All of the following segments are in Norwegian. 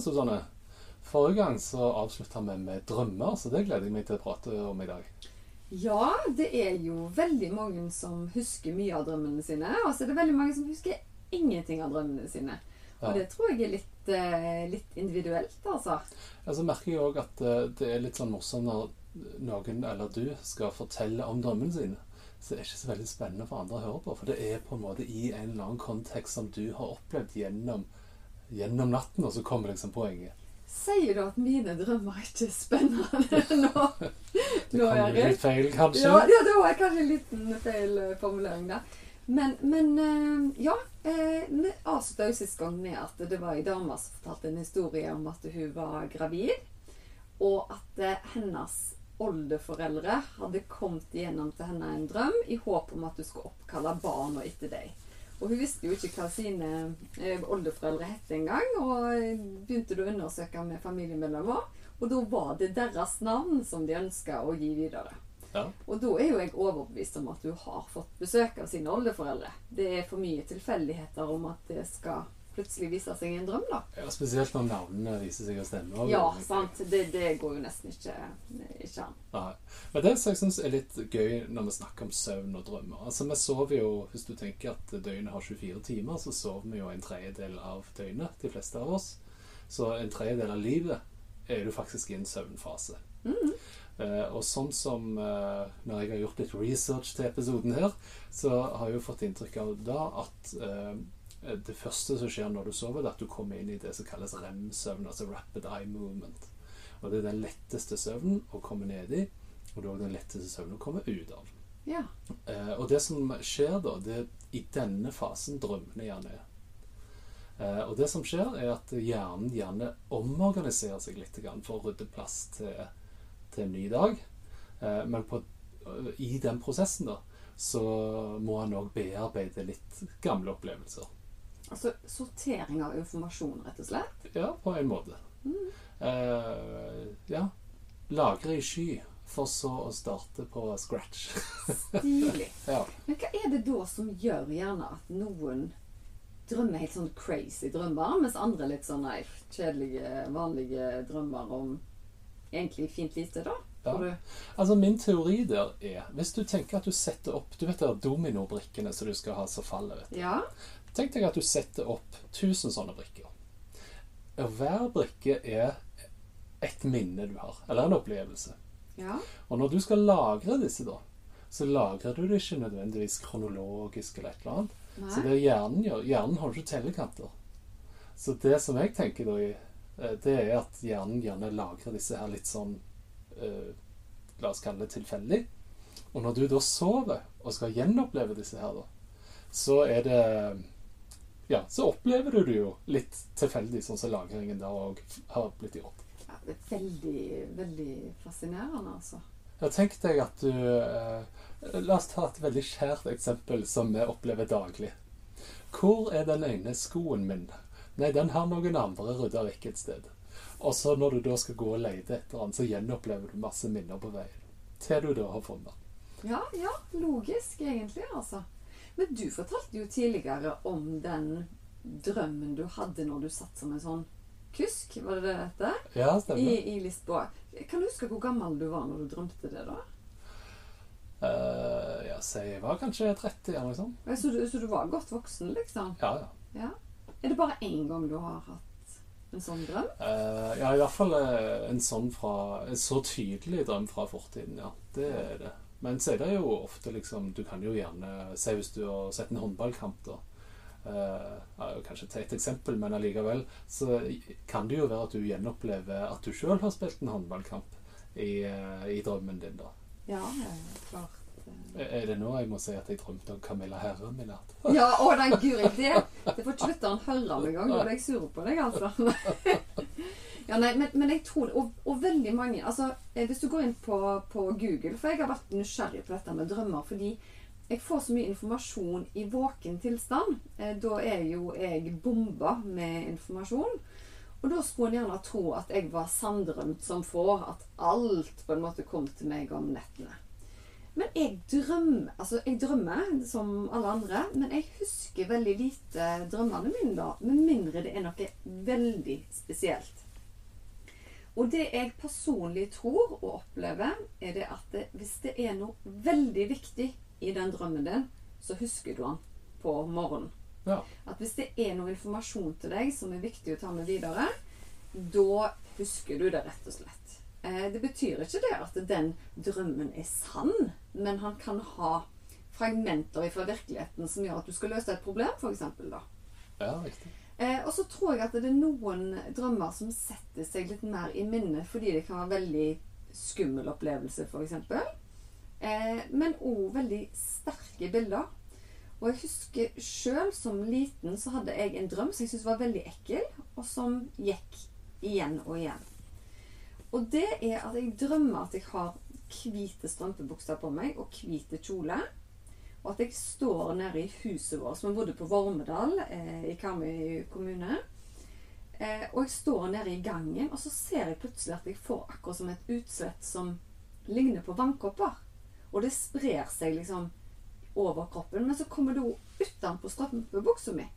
Susanne. Forrige gang så avslutta vi med drømmer, så det gleder jeg meg til å prate om i dag. Ja, det er jo veldig mange som husker mye av drømmene sine. Og så er det veldig mange som husker ingenting av drømmene sine. Og Ja. det tror jeg er litt, eh, litt individuelt, altså. Ja, så merker jeg òg at eh, det er litt sånn morsomt når noen eller du skal fortelle om drømmene sine. Så det er ikke så veldig spennende for andre å høre på, for det er på en måte i en eller annen kontekst som du har opplevd gjennom, gjennom natten, og så kommer liksom poenget. Sier du at mine drømmer ikke er spennende nå? Det Nå, kan bli litt feil, kanskje. Ja, ja, det var kanskje en liten feil eh, formulering der. Men, men eh, ja. Eh, vi avslutta sist gang med at det var ei dame som fortalte en historie om at hun var gravid, og at hennes oldeforeldre hadde kommet igjennom til henne en drøm i håp om at hun skulle oppkalle barna etter dem. Og hun visste jo ikke hva sine eh, oldeforeldre het engang, og eh, begynte å undersøke med familiemedlemmer. Og da var det deres navn som de ønska å gi videre. Ja. Og da er jo jeg overbevist om at hun har fått besøk av sine oldeforeldre. Det er for mye tilfeldigheter om at det skal plutselig viser seg en drøm, da. Ja, spesielt når navnene viser seg å stemme. Ja, sant. Det, det går jo nesten ikke, ikke an. Nei. Men det som jeg syns er litt gøy når vi snakker om søvn og drømmer Altså Vi sover jo, hvis du tenker at døgnet har 24 timer, så sover vi jo en tredjedel av døgnet, de fleste av oss. Så en tredjedel av livet er du faktisk i en søvnfase. Eh, og sånn som uh, når jeg har gjort litt research til episoden her, så har jeg jo fått inntrykk av da at eh, det første som skjer når du sover, er at du kommer inn i det som kalles REM-søvn, altså Rapid Eye Movement. Og det er den letteste søvnen å komme ned i, og det er også den letteste søvnen å komme ut av. Ja. Eh, og det som skjer da, det er i denne fasen drømmene gjerne er. Eh, og det som skjer, er at hjernen gjerne omorganiserer seg litt for å rydde plass til, til en ny dag. Eh, men på, i den prosessen da, så må han òg bearbeide litt gamle opplevelser. Altså sortering av informasjon, rett og slett. Ja, på en måte. Eh, ja. Lagre i sky, for så å starte på scratch. Stilig. ja. Men hva er det da som gjør gjerne at noen drømmer helt sånn crazy drømmer, mens andre litt sånn nei, kjedelige, vanlige drømmer om egentlig fint lite, da? Ja. Altså Min teori der er Hvis du tenker at du setter opp Du vet er dominobrikkene som du skal ha som faller. vet du. Ja. Tenk deg at du setter opp 1000 sånne brikker. Og hver brikke er et minne du har, eller en opplevelse. Ja. Og når du skal lagre disse, da, så lagrer du det ikke nødvendigvis kronologisk eller et eller annet. Så Nei. det hjernen gjør Hjernen har ikke tellekanter. Så det som jeg tenker da, eh, det er at hjernen gjerne lagrer disse her litt sånn eh, La oss kalle det tilfeldig. Og når du da sover og skal gjenoppleve disse her, da, så er det Ja, så opplever du det jo litt tilfeldig, sånn som lagringen der òg har blitt gjort. Ja, det er veldig, veldig fascinerende, altså. Ja, tenk deg at du eh, La oss ta et veldig kjært eksempel som vi opplever daglig. Hvor er den ene skoen min? Nei, den har noen andre rydda vekk et sted. Og så når du da skal gå og lete etter den, så gjenopplever du masse minner på veien. Til du da har funnet den. Ja, ja, logisk egentlig, altså. Men du fortalte jo tidligere om den drømmen du hadde når du satt som en sånn kusk, var det det det het? Ja, stemmer. I Lisboa. Kan du huske hvor gammel du var når du drømte det, da? Uh, ja, så jeg var kanskje 30 eller noe sånt. Ja, Så du, så du var godt voksen, liksom? Ja, ja. Ja. Er det bare én gang du har hatt en sånn drøm? Uh, ja, i hvert fall eh, en sånn fra En så tydelig drøm fra fortiden, ja. Det er det. Men så er det jo ofte liksom Du kan jo gjerne Se hvis du har sett en håndballkamp, da. Uh, ja, kanskje ta et eksempel, men allikevel så kan det jo være at du gjenopplever at du sjøl har spilt en håndballkamp i, uh, i drømmen din, da. Ja, klart. Er det nå jeg må si at jeg drømte om Camilla Herrem i natt? Ja, å den guri, det Det får ikke lytteren høre om engang. Da ble jeg sur på deg, altså. Ja, nei, men, men jeg tror og, og veldig mange altså, eh, Hvis du går inn på, på Google For jeg har vært nysgjerrig på dette med drømmer fordi jeg får så mye informasjon i våken tilstand. Eh, Da er jo jeg bomba med informasjon. Og da skulle en gjerne tro at jeg var sanndrømt som få. At alt på en måte kom til meg om nettene. Men jeg drømmer altså jeg drømmer som alle andre, men jeg husker veldig lite drømmene mine da. Med mindre det er noe veldig spesielt. Og det jeg personlig tror og opplever, er det at det, hvis det er noe veldig viktig i den drømmen din, så husker du den på morgenen. Ja. At hvis det er noe informasjon til deg som er viktig å ta med videre, da husker du det rett og slett. Eh, det betyr ikke det at den drømmen er sann, men han kan ha fragmenter fra virkeligheten som gjør at du skal løse et problem, f.eks. ja, riktig. Eh, og så tror jeg at det er noen drømmer som setter seg litt mer i minnet fordi det kan være veldig skummel opplevelse, f.eks. Eh, men òg veldig sterke bilder. Og jeg husker sjøl som liten så hadde jeg en drøm som jeg syntes var veldig ekkel, og som gikk igjen og igjen. Og det er at jeg drømmer at jeg har hvite strømpebukser på meg og hvite kjole. Og at jeg står nede i huset vårt, vi bodde på Vormedal eh, i Karmøy kommune. Eh, og jeg står nede i gangen, og så ser jeg plutselig at jeg får akkurat som et utslett som ligner på vannkopper. Og det sprer seg liksom over kroppen. Men så kommer det òg utenpå strømpebuksa mi.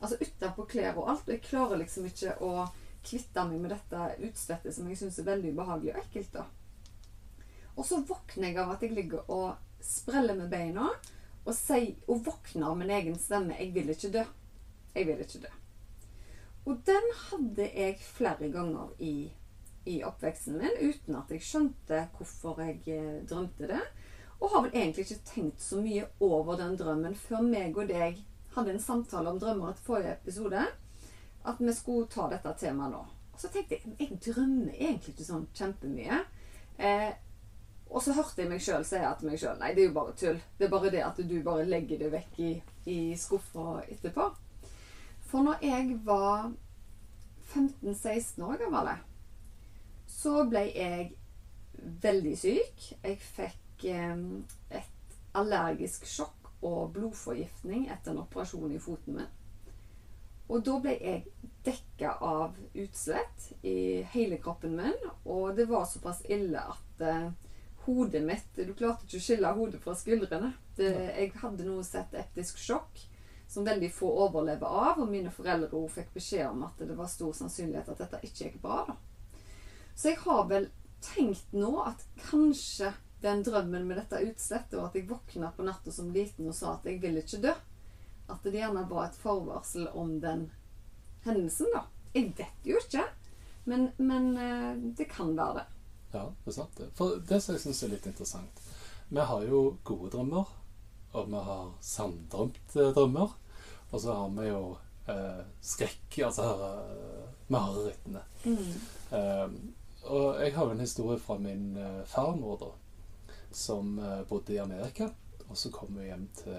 Altså utenpå klær og alt. Og jeg klarer liksom ikke å kvitte meg med dette utslettet som jeg syns er veldig ubehagelig og ekkelt. da. Og så våkner jeg av at jeg ligger og spreller med beina og, si, og våkner av min egen stemme 'Jeg vil ikke dø'. Jeg vil ikke dø. Og den hadde jeg flere ganger i, i oppveksten min uten at jeg skjønte hvorfor jeg eh, drømte det. Og har vel egentlig ikke tenkt så mye over den drømmen før meg og deg hadde en samtale om drømmer etter forrige episode. At vi skulle ta dette temaet nå. Og så tenkte jeg jeg drømmer egentlig ikke sånn kjempemye. Eh, og så hørte jeg meg sjøl si til meg sjøl nei, det er jo bare tull. Det er bare det at du bare legger det vekk i, i skuffa etterpå. For når jeg var 15-16 år gammel, så ble jeg veldig syk. Jeg fikk et allergisk sjokk og blodforgiftning etter en operasjon i foten min. Og da ble jeg dekka av utslett i hele kroppen min, og det var såpass ille at eh, hodet mitt Du klarte ikke å skille hodet fra skuldrene. Det, jeg hadde noe sett etisk sjokk som veldig få overlever av, og mine foreldre også fikk beskjed om at det var stor sannsynlighet at dette ikke gikk bra. da. Så jeg har vel tenkt nå at kanskje den drømmen med dette utslettet, og at jeg våkna på natta som liten og sa at jeg vil ikke dø, at det gjerne var et forvarsel om den hendelsen, da. Jeg vet jo ikke, men, men eh, det kan være det. Ja, det er sant. For det som jeg syns er litt interessant Vi har jo gode drømmer, og vi har sanndrømte drømmer. Og så har vi jo eh, skrekk, altså eh, marerittene. Eh, og jeg har jo en historie fra min eh, farmor, da, som eh, bodde i Amerika. Og så kom hun hjem til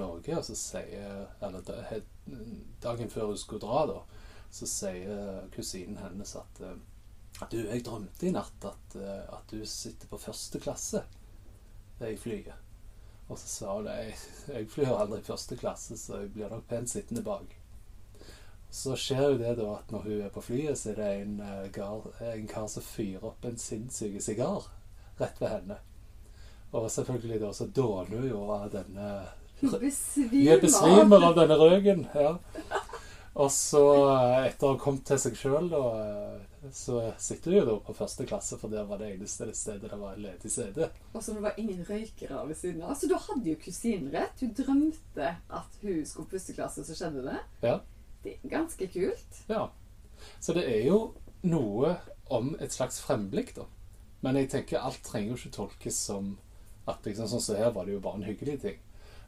Norge, og så sier Eller dagen før hun skulle dra, da, så sier kusinen hennes at eh, du, jeg drømte i natt at, eh, at du sitter på første klasse i flyet. Og så sa hun jeg, jeg flyr aldri i første klasse, så jeg blir nok pent sittende bak. Så skjer jo det da at når hun er på flyet, så er det en, eh, gar, en kar som fyrer opp en sinnssyk sigar rett ved henne. Og selvfølgelig da så dåner hun jo av denne Hun besvimer av denne røyken. Ja. Og så, eh, etter å ha kommet til seg sjøl, så sitter du jo da på første klasse, for der var det eneste stedet det var ledig sete. Og så det var ingen røykere ved siden av. Så da hadde jo kusinen rett. Hun drømte at hun skulle på første klasse, så skjedde det. Ja. Det er ganske kult. ja. Så det er jo noe om et slags fremblikk, da. Men jeg tenker alt trenger jo ikke tolkes som at liksom, sånn som her var det jo bare en hyggelig ting.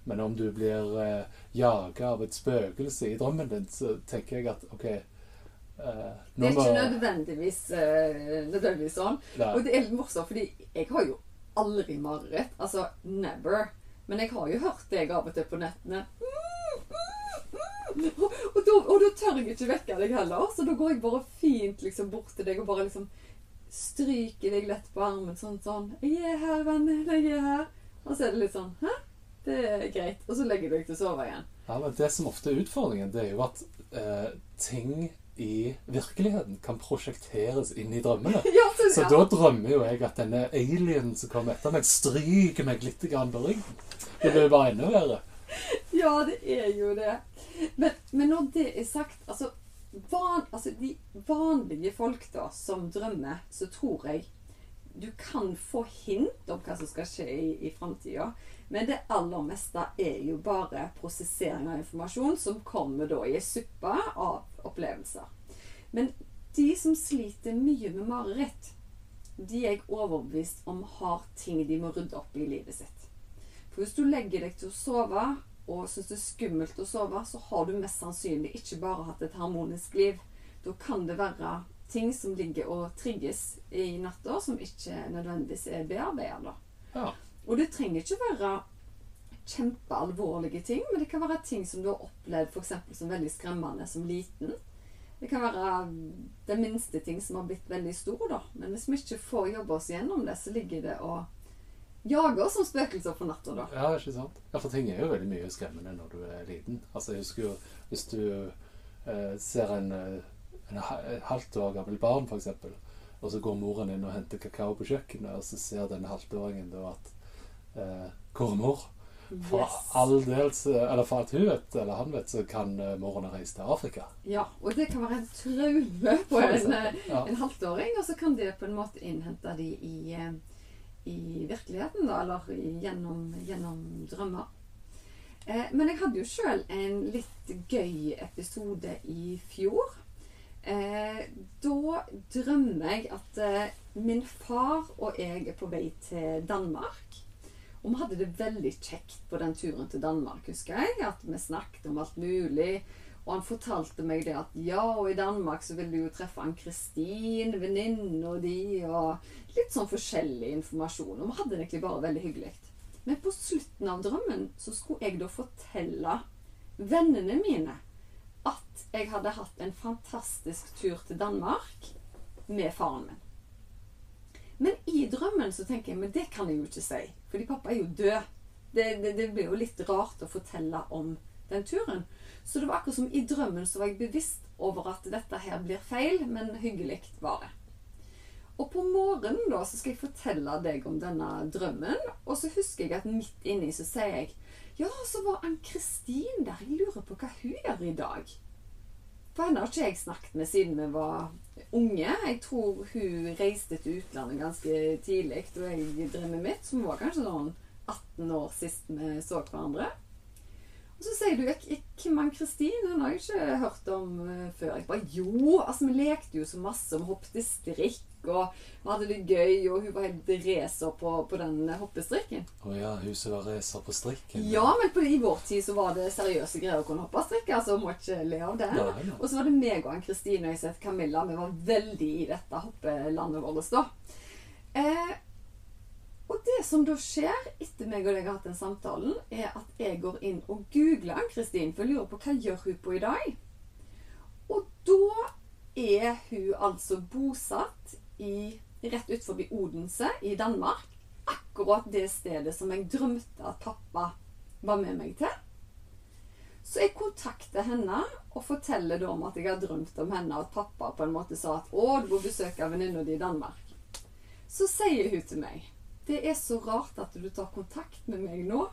Men om du blir eh, jaga av et spøkelse i drømmen din, så tenker jeg at OK eh, Det er ikke nødvendigvis, eh, nødvendigvis sånn. Nei. Og det er litt morsomt, fordi jeg har jo aldri mareritt. Altså never. Men jeg har jo hørt deg av og til på nettene. Og, og, da, og da tør jeg ikke vekke deg heller, så da går jeg bare fint liksom bort til deg og bare liksom stryker deg lett på armen sånn sånn 'Jeg er her, venn. Jeg er her.' Og så er det litt sånn 'Hæ? Det er greit.' Og så legger du deg til å sove igjen. Ja, men Det som ofte er utfordringen, det er jo at eh, ting i virkeligheten kan prosjekteres inn i drømmene. Ja, så, Så ja. da drømmer jo jeg at denne alienen som kommer etter meg, stryker meg litt grann på ryggen. Det blir bare enda verre. Ja, det er jo det. Men, men når det er sagt altså, van, altså De vanlige folk da, som drømmer, så tror jeg du kan få hint om hva som skal skje i, i framtida. Men det aller meste er jo bare prosessering av informasjon som kommer da i ei suppe av opplevelser. Men de som sliter mye med mareritt, de er jeg overbevist om har ting de må rydde opp i livet sitt. For hvis du legger deg til å sove og syns det er skummelt å sove, så har du mest sannsynlig ikke bare hatt et harmonisk liv. Da kan det være ting som ligger og trigges i natta, som ikke nødvendigvis er bearbeida. Ja. Og det trenger ikke være kjempealvorlige ting, men det kan være ting som du har opplevd f.eks. som veldig skremmende som liten. Det kan være den minste ting som har blitt veldig stor, da. Men hvis vi ikke får jobbe oss gjennom det, så ligger det og jager oss som spøkelser på natta, da. Ja, ikke sant? Ja, for ting er jo veldig mye skremmende når du er liten. Altså, jeg husker jo hvis du eh, ser en, eh, en halvt år gammel barn, f.eks., og så går moren inn og henter kakao på kjøkkenet, og så ser den halvtåringen da at eh, mor? For Yes. all del, eller for alt hun vet, eller han vet, så kan eh, moren ha til Afrika. Ja, og det kan være en traume på en, eh, Ja. en halvtåring, og så kan det på en måte innhente de i, eh, i virkeligheten, da, eller gjennom, gjennom drømmer. Eh, men jeg hadde jo sjøl en litt gøy episode i fjor. Eh, da drømmer jeg at eh, min far og jeg er på vei til Danmark. Og vi hadde det veldig kjekt på den turen til Danmark, husker jeg. At vi snakket om alt mulig. Og han fortalte meg det at ja, og i Danmark så vil du jo treffe Ann-Kristin, venninna di, og litt sånn forskjellig informasjon. Og vi hadde det egentlig bare veldig hyggelig. Men på slutten av drømmen så skulle jeg da fortelle vennene mine at jeg hadde hatt en fantastisk tur til Danmark med faren min. Men i drømmen så tenker jeg men det kan jeg jo ikke si, fordi pappa er jo død. Det, det, det blir jo litt rart å fortelle om den turen. Så det var akkurat som i drømmen så var jeg bevisst over at dette her blir feil, men hyggelig var det. Og på morgenen da så skal jeg fortelle deg om denne drømmen, og så husker jeg at midt inni så sier jeg ja, så var Ann-Kristin der. Jeg lurer på hva hun gjør i dag. For henne har ikke jeg snakket med siden vi var unge. Jeg tror hun reiste til utlandet ganske tidlig og jeg drev med mitt, vi var kanskje sånn 18 år sist vi så hverandre. Og så sier du hvem er Kim Ann-Kristin, hun har jeg ikke hørt om eh, før. Jeg bare jo, altså vi lekte jo så masse. Vi hoppet strikk, og vi hadde det gøy, og hun var helt racer på, på den hoppestrikken. Å ja, hun som var racer på strikken. Ja, men på, i vår tid så var det seriøse greier å kunne hoppe strikk, altså må ikke le av det. Ja, ja. Og så var det meg og Ann-Kristine og jeg sett Camilla. Vi var veldig i dette hoppelandet vårt da. Eh, og det som da skjer etter meg og deg har hatt den samtalen, er at jeg går inn og googler Ann-Kristin, for jeg lurer på hva gjør hun på i dag. Og da er hun altså bosatt i, rett utenfor Odense i Danmark. Akkurat det stedet som jeg drømte at pappa var med meg til. Så jeg kontakter henne og forteller da om at jeg har drømt om henne, og at pappa på en måte sa at 'Å, du må besøke venninna di i Danmark'. Så sier hun til meg 'Det er så rart at du tar kontakt med meg nå',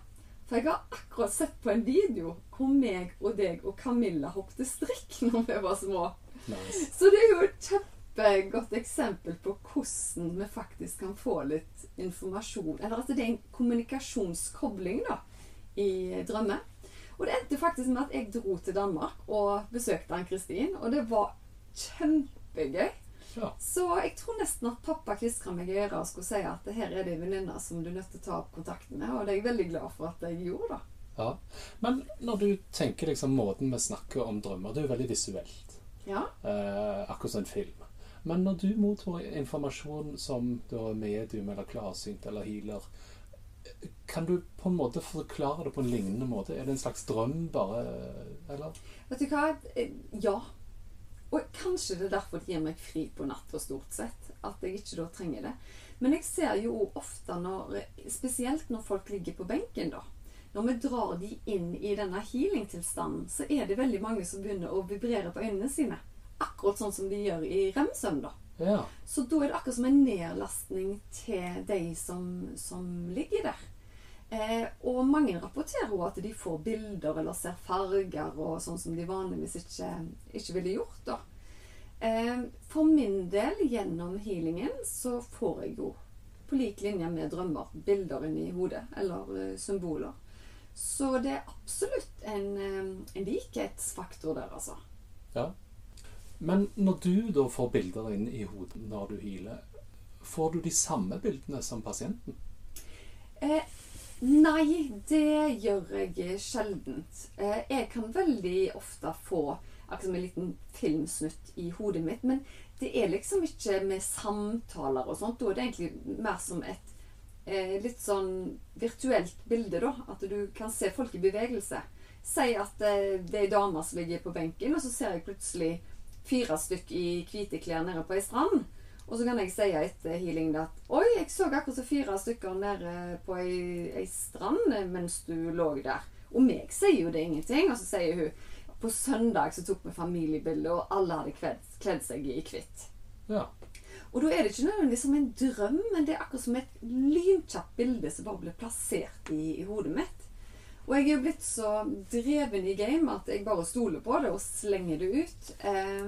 for jeg har akkurat sett på en video hvor meg og deg og Camilla hoppet strikk når vi var små. Nice. Så det er jo et kjempegodt eksempel på hvordan vi faktisk kan få litt informasjon. Eller at det er en kommunikasjonskobling da, i drømmer. Og det endte faktisk med at jeg dro til Danmark og besøkte Ann-Kristin. Og det var kjempegøy. Ja. Så jeg tror nesten at pappa klistra meg i øret og skulle si at her er det ei venninne som du er nødt til å ta opp kontakten med. Og det er jeg veldig glad for at jeg gjorde. da. ja. Men når du tenker liksom måten vi snakker om drømmer, det er jo veldig visuelt. Ja. Eh, akkurat som en film. Men når du mottar informasjon som da medium eller klarsynt eller healer, kan du på en måte forklare det på en lignende måte? Er det en slags drøm bare, eller? Vet du hva? Eh, Ja. Og kanskje det er derfor det gir meg fri på natta, stort sett. At jeg ikke da trenger det. Men jeg ser jo ofte når Spesielt når folk ligger på benken, da. Når vi drar de inn i denne healing-tilstanden, så er det veldig mange som begynner å vibrere på øynene sine. Akkurat sånn som de gjør i rem-søvn, da. Ja. Så da er det akkurat som en nedlastning til de som, som ligger der. Eh, og mange rapporterer jo at de får bilder eller ser farger og sånn som de vanligvis ikke, ikke ville gjort. da. Eh, for min del, gjennom healingen, så får jeg jo på lik linje med drømmer bilder inni hodet, eller eh, symboler. Så det er absolutt en, eh, en likhetsfaktor der, altså. ja. Men når du da får bilder inn i hodet når du healer, får du de samme bildene som pasienten? Eh, nei, det gjør jeg sjeldent. Eh, jeg kan veldig ofte få akkurat en liten filmsnutt i hodet mitt, men det er liksom ikke med samtaler og sånt. Da er det egentlig mer som et eh, litt sånn virtuelt bilde, da. At du kan se folk i bevegelse. Si at eh, det er ei dame som ligger på benken, og så ser jeg plutselig fire stykk i hvite klær nede på ei strand. Og så kan jeg si etter healing at Oi, jeg så akkurat så fire stykker nede på ei, ei strand mens du lå der. Og meg sier jo det ingenting. Og så sier hun på søndag så tok vi familiebilde, og alle hadde kledd, kledd seg i hvitt. Ja. Og da er det ikke nødvendigvis som en drøm, men det er akkurat som et lynkjapt bilde som bare blir plassert i, i hodet mitt. Og jeg er jo blitt så dreven i game at jeg bare stoler på det og slenger det ut. Eh,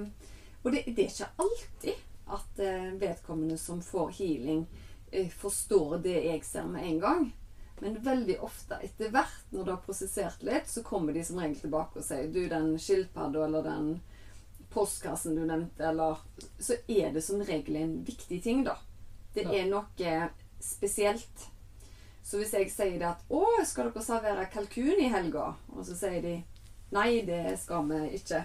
og det, det er ikke alltid at eh, vedkommende som får healing, eh, forstår det jeg ser med en gang. Men veldig ofte etter hvert, når du har prosessert litt, så kommer de som regel tilbake og sier Du, den skilpadda eller den postkassen du nevnte, eller Så er det som regel en viktig ting, da. Det er noe spesielt. Så hvis jeg sier det at 'Å, skal dere servere kalkun i helga?' Og så sier de 'Nei, det skal vi ikke'.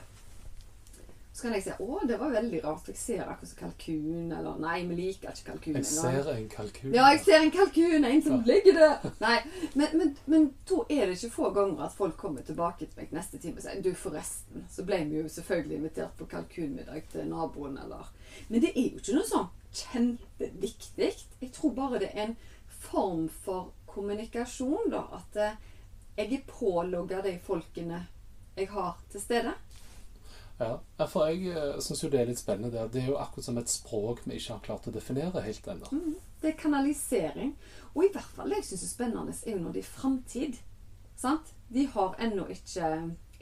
Så kan jeg si 'Å, det var veldig rart, jeg ser akkurat som kalkun', eller 'Nei, vi liker ikke kalkun'. Jeg ser en kalkun. Ja, jeg ser en kalkun, en som Ja. ligger der. Nei, men, men, men da er det ikke få ganger at folk kommer tilbake til meg neste time og sier Du, forresten, så ble vi jo selvfølgelig invitert på kalkunmiddag til naboen, eller Men det er jo ikke noe sånn kjempeviktig. Jeg tror bare det er en form for kommunikasjon, da. At eh, jeg er pålogga de folkene jeg har til stede. Ja, for jeg syns jo det er litt spennende der. Det er jo akkurat som et språk vi ikke har klart å definere helt ennå. Mm, Det er kanalisering. Og i hvert fall det jeg syns er spennende, er jo når det er framtid. Sant? De har ennå ikke,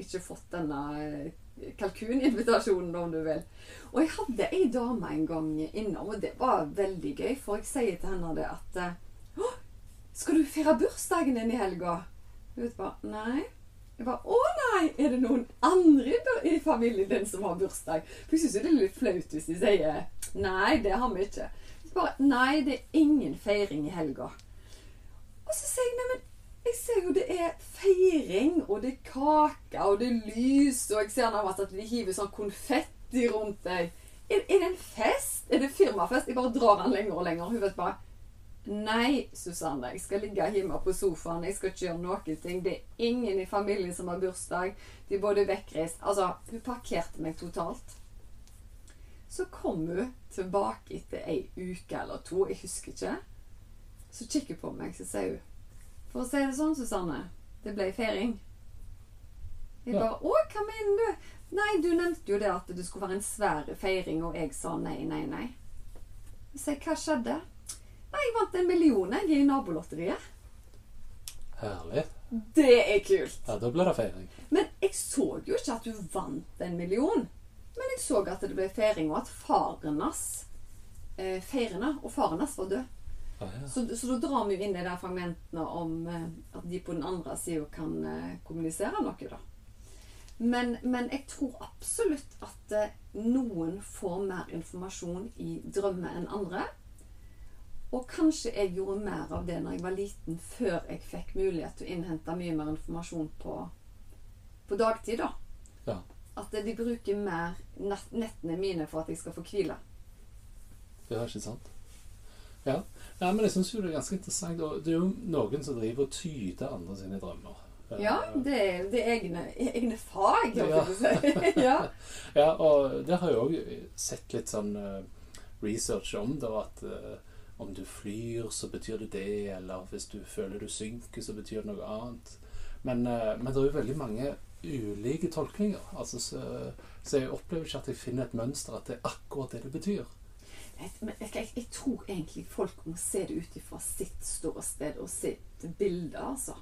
ikke fått denne eh, kalkuninvitasjonen, om du vil. Og jeg hadde ei dame en gang innom, og det var veldig gøy. For jeg sier til henne det at eh, skal du feire bursdagen din i helga? Hun bare Nei. Jeg bare Å nei! Er det noen andre i- familien din som har bursdag? For jeg syns det er litt flaut hvis de sier Nei, det har vi ikke. Bare Nei, det er ingen feiring i helga. Og så sier jeg Neimen, jeg ser jo det er feiring, og det er kake, og det er lys, og jeg ser nærmest at de hiver sånn konfetti rundt deg. Er, er det en fest? Er det firmafest? Jeg bare drar den lenger og lenger. Hun vet bare Nei, Susanne, jeg skal ligge hjemme på sofaen. Jeg skal ikke gjøre noen ting. Det er ingen i familien som har bursdag. De er både vekkreist Altså, hun parkerte meg totalt. Så kom hun tilbake etter ei uke eller to, jeg husker ikke. Så kikker hun på meg, så sier hun For å si det sånn, Susanne, det ble feiring. Jeg bare Å, hva mener du? Nei, du nevnte jo det at det skulle være en svær feiring, og jeg sa nei, nei, nei. Så Jeg sier, hva skjedde? Jeg vant en million jeg, i nabolotteriet. Herlig. Det er kult. Ja, da blir det feiring. Men jeg så jo ikke at du vant en million. Men jeg så at det ble feiring, og at faren hans eh, feirende, og faren hans var død. Ah, ja. Så, så da drar vi jo inn i de fragmentene om eh, at de på den andre sida kan eh, kommunisere noe, da. Men, men jeg tror absolutt at eh, noen får mer informasjon i drømmer enn andre. Og kanskje jeg gjorde mer av det når jeg var liten, før jeg fikk mulighet til å innhente mye mer informasjon på, på dagtid, da. Ja. At de bruker mer nettene mine for at jeg skal få hvile. Det er ikke sant? Ja. Nei, men jeg syns jo det er ganske interessant. Og det er jo noen som driver og tyder andre sine drømmer. Ja, det er, det er egne, egne fag, holdt Ja. jeg på å si. ja. Ja, og det har jeg òg sett litt sånn eh, research om da, at eh, om du flyr, så betyr det det, eller hvis du føler du synker, så betyr det noe annet. Men, eh, men det er jo veldig mange ulike tolkninger. Altså, så, så jeg opplever ikke at jeg finner et mønster at det er akkurat det det betyr. Men jeg, jeg, tror egentlig folk må se det ut ifra sitt ståsted og sitt bilde, altså.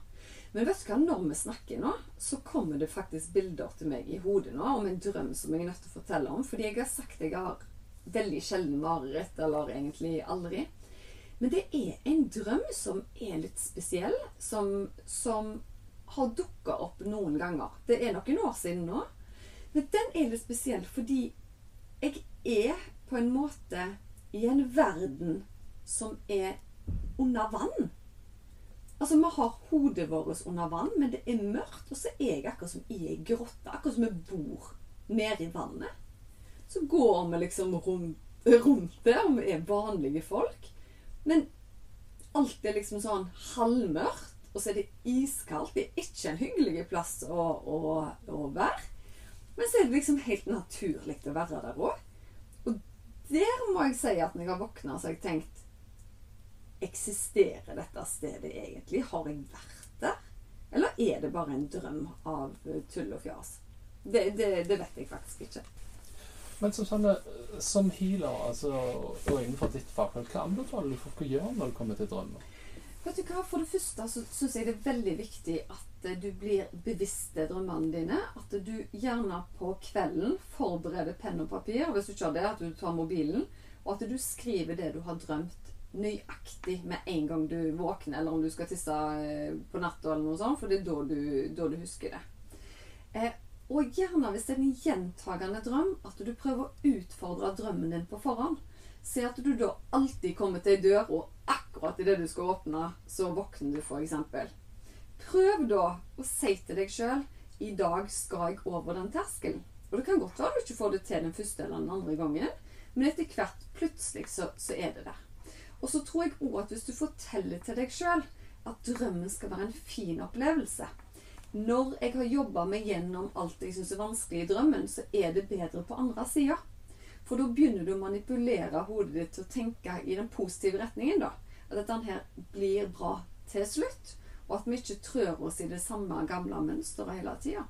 Men vet du hva, når vi snakker nå, så kommer det faktisk bilder til meg i hodet nå om en drøm som jeg er nødt til å fortelle om. Fordi jeg har sagt jeg har veldig sjelden mareritt, eller egentlig aldri. Men det er en drøm som er litt spesiell, som, som har dukka opp noen ganger. Det er noen år siden nå. Men den er litt spesiell fordi jeg er på en måte i en verden som er under vann. Altså, Vi har hodet vårt under vann, men det er mørkt, og så er jeg akkurat som i ei grotte. Akkurat som vi bor nede i vannet. Så går vi liksom rundt, rundt det, og vi er vanlige folk. Men alt er liksom sånn halvmørkt, og så er det iskaldt. Det er ikke en hyggelig plass å, å, å være. Men så er det liksom helt naturlig å være der òg. Og der må jeg si at når jeg har våkna, så har jeg tenkt Eksisterer dette stedet egentlig? Har jeg vært der? Eller er det bare en drøm av tull og fjas? Det, det, det vet jeg faktisk ikke. Men som, sånn, eh, som healer altså, og innenfor ditt fagfelt, hva anbefaler du folk å gjøre når det kommer til drømmer? Vet du hva, For det første så syns jeg det er veldig viktig at eh, du blir bevisst til drømmene dine. At du gjerne på kvelden forbereder penn og papir, hvis du ikke har det, at du tar mobilen. Og at du skriver det du har drømt nøyaktig med en gang du våkner, eller om du skal tisse eh, på natta eller noe sånt, for det er da du, da du husker det. Eh, og gjerne hvis det er en gjentagende drøm, at du prøver å utfordre drømmen din på forhånd. Se at du da alltid kommer til ei dør, og akkurat idet du skal åpne, så våkner du, f.eks. Prøv da å si til deg sjøl i dag skal jeg over den terskelen. Og det kan godt være du ikke får det til den første eller den andre gangen, men etter hvert plutselig så, så er det der. Og så tror jeg òg at hvis du forteller til deg sjøl at drømmen skal være en fin opplevelse Når jeg har jobba meg gjennom alt jeg syns er vanskelig i drømmen, så er det bedre på andre sida. For da begynner du å manipulere hodet ditt til å tenke i den positive retningen. da. At dette her blir bra til slutt. Og at vi ikke trør oss i det samme gamle mønsteret hele tida.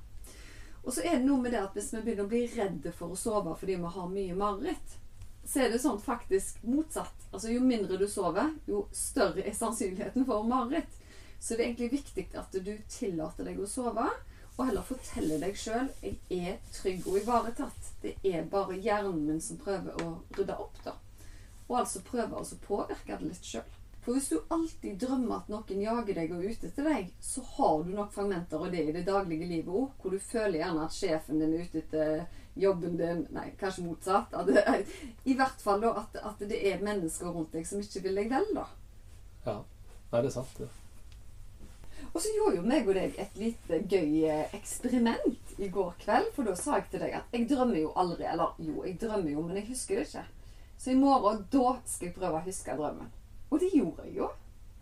Og så er det noe med det at hvis vi begynner å bli redde for å sove fordi vi har mye mareritt, så er det sånn faktisk motsatt. Altså Jo mindre du sover, jo større er sannsynligheten for mareritt. Så det er egentlig viktig at du tillater deg å sove, og heller forteller deg sjøl jeg er trygg og ivaretatt. Det er bare hjernen min som prøver å rydde opp, da. Og altså prøver å påvirke det litt sjøl. For hvis du alltid drømmer at noen jager deg og er ute etter deg, så har du nok fragmenter av det i det daglige livet òg, hvor du føler gjerne at sjefen din er ute etter jobben din Nei, kanskje motsatt. At det, I hvert fall da at, at det er mennesker rundt deg som ikke vil deg vel, da. Ja. Nei, det er sant, det. Og så gjorde jo meg og deg et lite gøy eh, eksperiment i går kveld. For da sa jeg til deg at jeg drømmer jo aldri. Eller jo, jeg drømmer jo, men jeg husker det ikke. Så i morgen, da skal jeg prøve å huske drømmen. Og det gjorde jeg jo.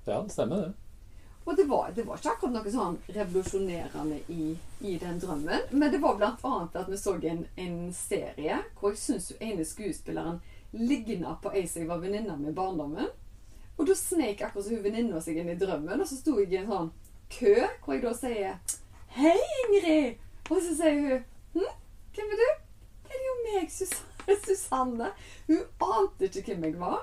Ja, det stemmer, det. Og det var, det var ikke akkurat noe sånn revolusjonerende i, i den drømmen. Men det var blant annet at vi så en, en serie hvor jeg syns ene skuespilleren ligna på ei som jeg var venninne med i barndommen. Og da snek akkurat som hun venninna seg inn i drømmen, og så sto jeg i en sånn kø hvor jeg da sier Hei, Ingrid! Og så sier hun hm, hvem er du? Det er jo meg, Susanne. Hun ante ikke hvem jeg var.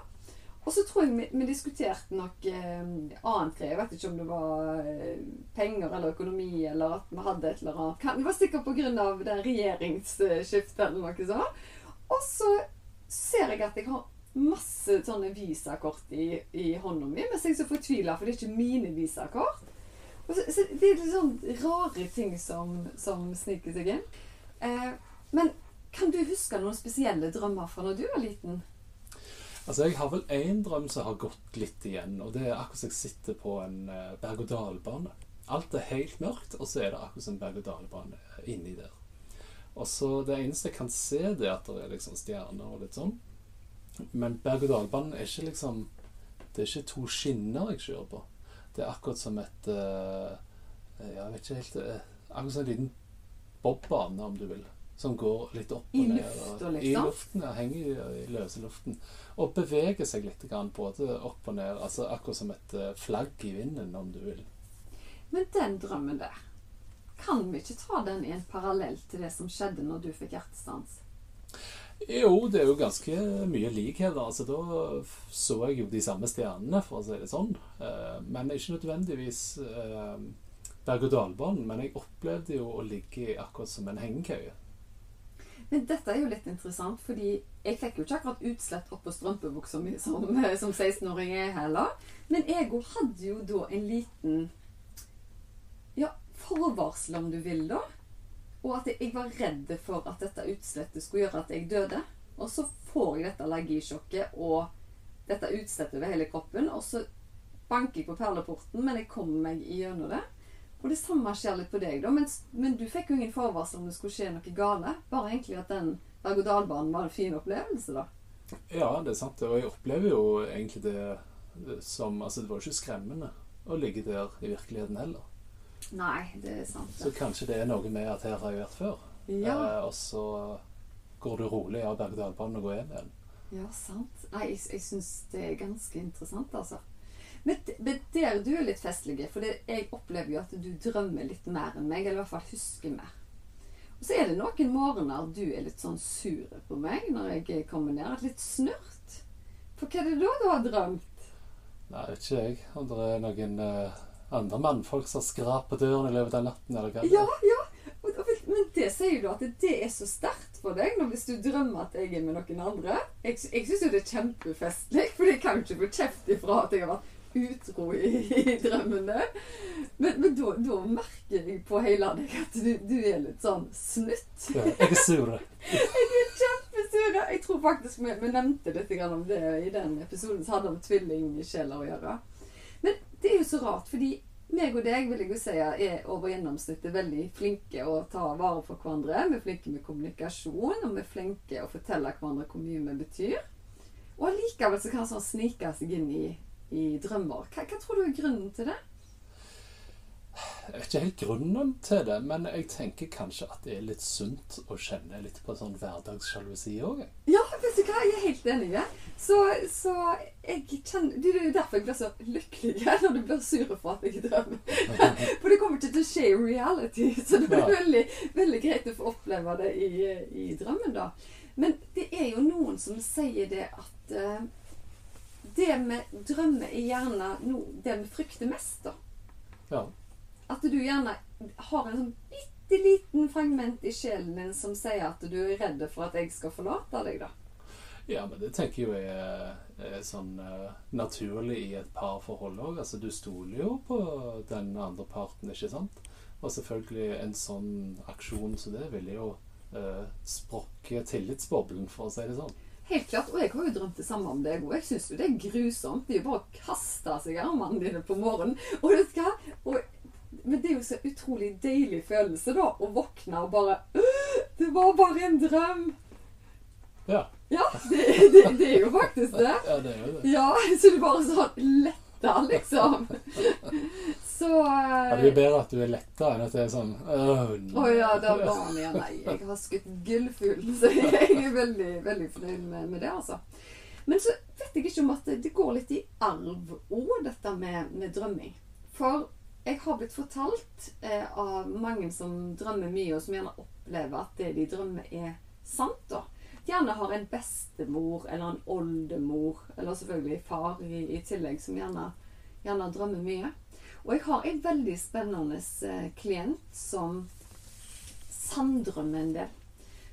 Og så tror jeg vi, diskuterte nok eh, annet greier. Jeg vet ikke om det var eh, penger eller økonomi, eller at vi hadde et eller annet. Kan, det var sikkert pga. regjeringsskiftet eller noe sånt. Og så ser jeg at jeg har masse sånne visakort i, i hånda mi, mens jeg er så fortvila, for det er ikke mine visakort. Så, så det er litt sånn rare ting som, som sniker seg inn. Eh, men kan du huske noen spesielle drømmer fra når du var liten? Altså, Jeg har vel én drøm som har gått litt igjen, og det er akkurat som jeg sitter på en uh, berg-og-dal-bane. Alt er helt mørkt, og så er det akkurat som en berg-og-dal-bane inni der. Og så Det eneste jeg kan se, det er at det er liksom stjerner og litt sånn. Men berg-og-dal-banen er ikke liksom Det er ikke to skinner jeg kjører på. Det er akkurat som et eh, Jeg vet ikke helt eh, Akkurat som en liten bobbane, om du vil. Som går litt opp og I ned. lufta, I liksom? luften, ja. Henger i, i løse luften. Og beveger seg litt, grann, både opp og ned. Altså Akkurat som et eh, flagg i vinden, om du vil. Men den drømmen der, kan vi ikke ta den i en parallell til det som skjedde når du fikk hjertestans? Jo, det er jo ganske mye likheter. Altså, da så jeg jo de samme stjernene, for å si det sånn. Eh, Men ikke nødvendigvis eh, berg-og-dal-banen. Men jeg opplevde jo å ligge akkurat som en hengekøye. Men dette er jo litt interessant, fordi jeg fikk jo ikke akkurat utslett opp på strømpebuksa mi som, som 16-åring er heller. Men jeg òg hadde jo da en liten ja, forvarsel, om du vil, da. Og at jeg var redd for at dette utslettet skulle gjøre at jeg døde. Og så får jeg dette allergisjokket og dette utslettet over hele kroppen. Og så banker jeg på perleporten, men jeg kommer meg gjennom det. Og det samme skjer litt på deg, da. Men, men du fikk jo ingen forvarsel om det skulle skje noe gale. Bare egentlig at den berg-og-dal-banen var en fin opplevelse, da. Ja, det er sant. Og jeg opplever jo egentlig det som Altså, det var jo ikke skremmende å ligge der i virkeligheten heller. Nei, det er sant. Så kanskje det er noe med at her har jeg vært før. Ja, Eh, og så går du rolig av berg-og-dal-banen og går hjem igjen. ja sant. Nei, jeg, jeg syns det er ganske interessant, altså. Men, men der du er litt festlig, for det, jeg opplever jo at du drømmer litt mer enn meg, eller i hvert fall husker mer. Og så er det noen morgener du er litt sånn sur på meg når jeg kommer ned. Litt snurt. For hva er det da du har drømt? Nei, vet ikke jeg. Om det er noen eh, andre mannfolk som skraper døren i løpet av natten, eller hva Ja, er. ja. Men det sier du at det er så sterkt for deg hvis du drømmer at jeg er med noen andre. Jeg, jeg syns jo det er kjempefestlig, for jeg kan jo ikke få kjeft ifra at jeg har vært utro i, i drømmene. Men, men da, da merker jeg på hele deg at du, du er litt sånn snutt. Ja, jeg er sur. Kjempesure. Jeg tror faktisk vi, vi nevnte litt om det i den episoden som hadde om tvillingsjeler å gjøre. Men det er jo så rart, fordi meg og deg vil jeg jo si er over gjennomsnittet veldig flinke å ta vare på hverandre. Vi er flinke med kommunikasjon, og vi er flinke å fortelle hverandre hvor mye vi betyr. Og allikevel så kan sånn snike seg inn i, i drømmer. Hva, hva tror du er grunnen til det? Jeg vet ikke helt grunnen til det, men jeg tenker kanskje at det er litt sunt å kjenne litt på sånn hverdagssjalusi òg. Ja, vet du hva? Jeg er helt enig. Så, så jeg kjenner Det er jo derfor jeg blir så lykkelig når du blir sur for at jeg drømmer. For det kommer ikke til å skje i reality, så det er veldig, veldig greit å få oppleve det i, i drømmen, da. Men det er jo noen som sier det at uh, det vi drømmer er gjerne no, det vi frykter mest, da. Ja. At du gjerne har en sånn bitte liten fragment i sjelen din som sier at du er redd for at jeg skal forlate deg, da. Ja, men det tenker jeg jo er, er sånn uh, naturlig i et parforhold òg. Altså, du stoler jo på den andre parten, ikke sant? Og selvfølgelig en sånn aksjon som det ville jo uh, sprokke tillitsboblen, for å si det sånn. Helt klart, og jeg har jo drømt det samme om deg òg. Jeg syns jo det er grusomt. Det er jo bare å kaste seg i armene dine på morgenen. Og du hva? Og, men det er jo så utrolig deilig følelse, da. Å våkne og bare «Åh, Det var bare en drøm! Ja, Ja, det, det, det er jo faktisk det. ja det er jo det. Ja, så du bare sånn letta, liksom. Så Ja, det blir bedre at du er letta enn at det er sånn Åh, oh, ja, da var han igjen. Nei, jeg har skutt gullfugl, så jeg er veldig, veldig fornøyd med, med det, altså. Men så vet jeg ikke om at det går litt i arv òg, dette med, med drømming. For jeg har blitt fortalt eh, av mange som drømmer mye, og som gjerne opplever at det de drømmer, er sant. da. Gjerne har en bestemor eller en oldemor, eller selvfølgelig far i, i tillegg, som gjerne, gjerne drømmer mye. Og jeg har en veldig spennende eh, klient som sanddrømmer en del.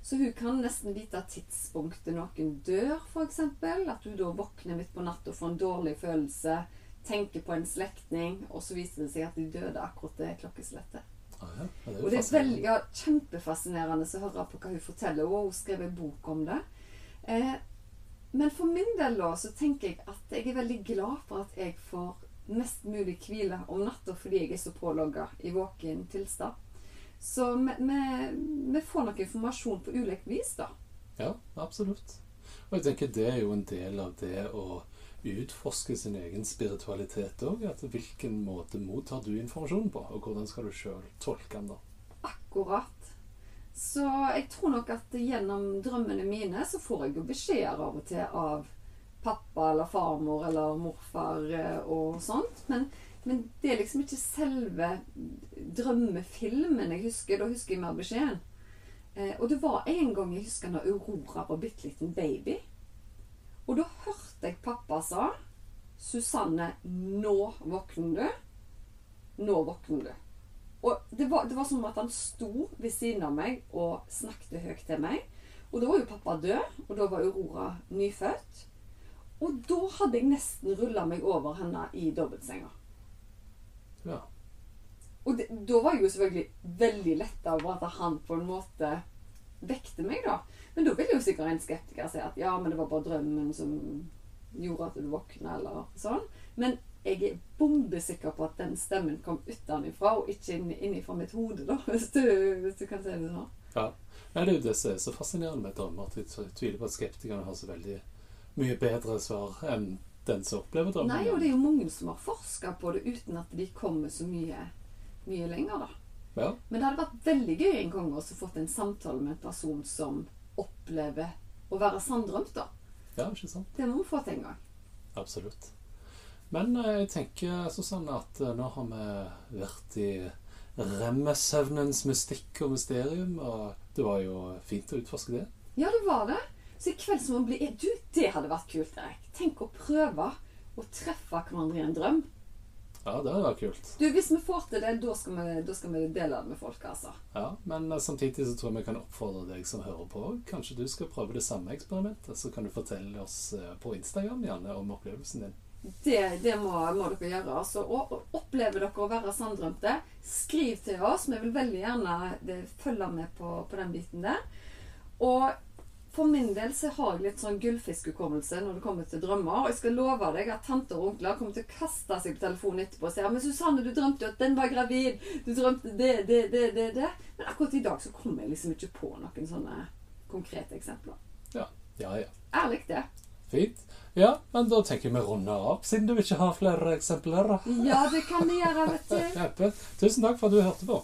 Så hun kan nesten vite tidspunktet noen dør, f.eks. At hun da våkner midt på natta og får en dårlig følelse, tenker på en slektning, og så viser det seg at de døde akkurat det klokkeslettet. Ah, ja. Det Og det er veldig, ja, kjempefascinerende å høre på hva hun forteller. Og hun skrev en bok om det. Eh, men for min del da, så tenker jeg at jeg er veldig glad for at jeg får mest mulig hvile om natta fordi jeg er så pålogga i våken tilstand. Så vi, får nok informasjon på ulikt vis, da. Ja, absolutt. Og jeg tenker det er jo en del av det å utforske sin egen spiritualitet òg. Hvilken måte mottar du informasjon på, og hvordan skal du sjøl tolke den? da? Akkurat. Så jeg tror nok at gjennom drømmene mine så får jeg jo beskjeder av og til av pappa eller farmor eller morfar eh, og sånt. Men, men det er liksom ikke selve drømmefilmen jeg husker. Da husker jeg mer beskjeden. Eh, og det var en gang jeg husker når Aurora var bitte liten baby. Og da hørte jeg pappa sa Susanne, nå våkner du. Nå våkner du. Og det var, det var som at han sto ved siden av meg og snakket høyt til meg. Og da var jo pappa død, og da var Aurora nyfødt. Og da hadde jeg nesten rulla meg over henne i dobbeltsenga. Ja. Og det, da var jeg jo selvfølgelig veldig letta over at han på en måte vekte meg, da. Men da vil jo sikkert en skeptiker si at ja, men det var bare drømmen som gjorde at du våkna, eller sånn. Men jeg er bombesikker på at den stemmen kom utenfra, og ikke innenfra mitt hode, da, hvis du, hvis du kan si det sånn. Ja. ja. det er jo det som er så fascinerende med drømmer. At jeg tviler på at skeptikerne har så veldig mye bedre svar enn den som opplever drømmen. Nei, og det er jo mange som har forska på det uten at de kommer så mye, mye lenger, da. Ja. Men det hadde vært veldig gøy en gang også fått en samtale med en person som opplever å være sanndrømt, da. ja, ikke sant? Det må vi få til en gang. Absolutt. Men eh, jeg tenker Susanne, at eh, nå har vi vært i remmesøvnens mystikk og mysterium, og det var jo fint å utforske det. Ja, det var det. Så i kveld så må vi bli Du, det hadde vært kult, Erik. Tenk å prøve å treffe hverandre i en drøm. Ja, det hadde vært kult. Du, Hvis vi får til det, da skal vi, da skal vi dele det med folk, altså. Ja, Men eh, samtidig så tror jeg vi kan oppfordre deg som hører på. Kanskje du skal prøve det samme eksperimentet. Så kan du fortelle oss eh, på Instagram Janne, om opplevelsen din. Det, det må, må dere gjøre. altså. Og, og Opplever dere å være sanndrømte, skriv til oss. Vi vil veldig gjerne følge med på, på den biten der. Og for min del så har jeg litt sånn gullfiskhukommelse når det kommer til drømmer. Og jeg skal love deg at tanter og onkler kommer til å kaste seg på telefonen etterpå og si Men Susanne, du drømte jo at den var gravid. Du drømte det, det, det, det, det. Men akkurat i dag så kommer jeg liksom ikke på noen sånne konkrete eksempler. Ja, ja. ja. Ærlig, det. Fint. Ja, men da tenker jeg vi runder opp, siden du ikke har flere eksempler. Ja, det kan vi gjøre, vet du. Tusen takk for at du hørte på.